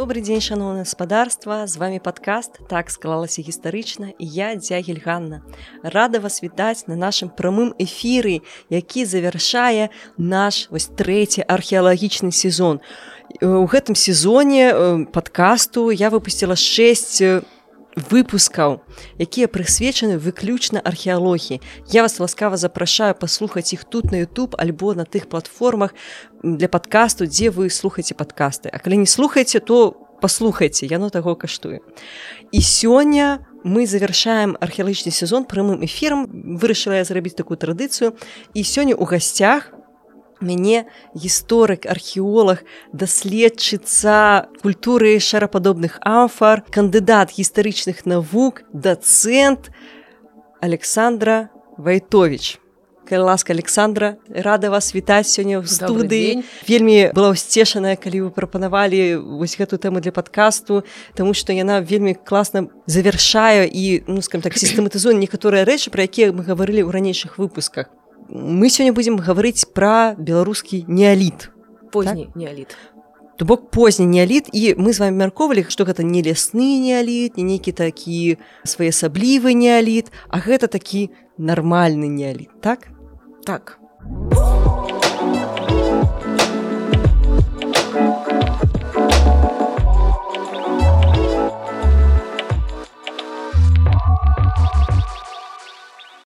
добрый дзень шаноўна гаспадарства з вами падкаст так склалася гістарычна і я дзягель Ганна рада вас вітаць на нашым прамым эфіры які завяршае наш вось трэці археалагічны сезон. У гэтым сезоне падкасту я выпусціла 6 выпускаў якія прысвечаны выключна археалогіі. Я вас ласкава запрашаю паслухаць іх тут на YouTube альбо на тых платформах для падкасту дзе вы слухаце падкасты. А калі не слухаеце то паслухайце яно таго каштуе. І сёння мы завершаем археалагічны сезон прямым эфірам. Вырашыла я зрабіць такую традыцыю. І сёння у гасцях мяне гісторык археолог даследчыца культуры шарападобных амфар кандыдат гістарычных навук дацэнт александра вайтович ласка александра рада вас вітаць сёння ў студыі вельмі была ўсцешаная калі вы прапанавалі вось гэту тэму для падкасту Таму што яна вельмі класна завяршае і ну скажем так сістэматызуе некаторыя рэчы пра якія мы гаварылі ў ранейшых выпусках мы сёння будзем гаварыць пра беларускі неаліт позні так? неаліт то бок позні неаліт і мы з вами мяркоўвалі што гэта не лясны неаліт не нейкі такі своеасаблівы неаліт а гэта такі нармальны неаліт так? Так.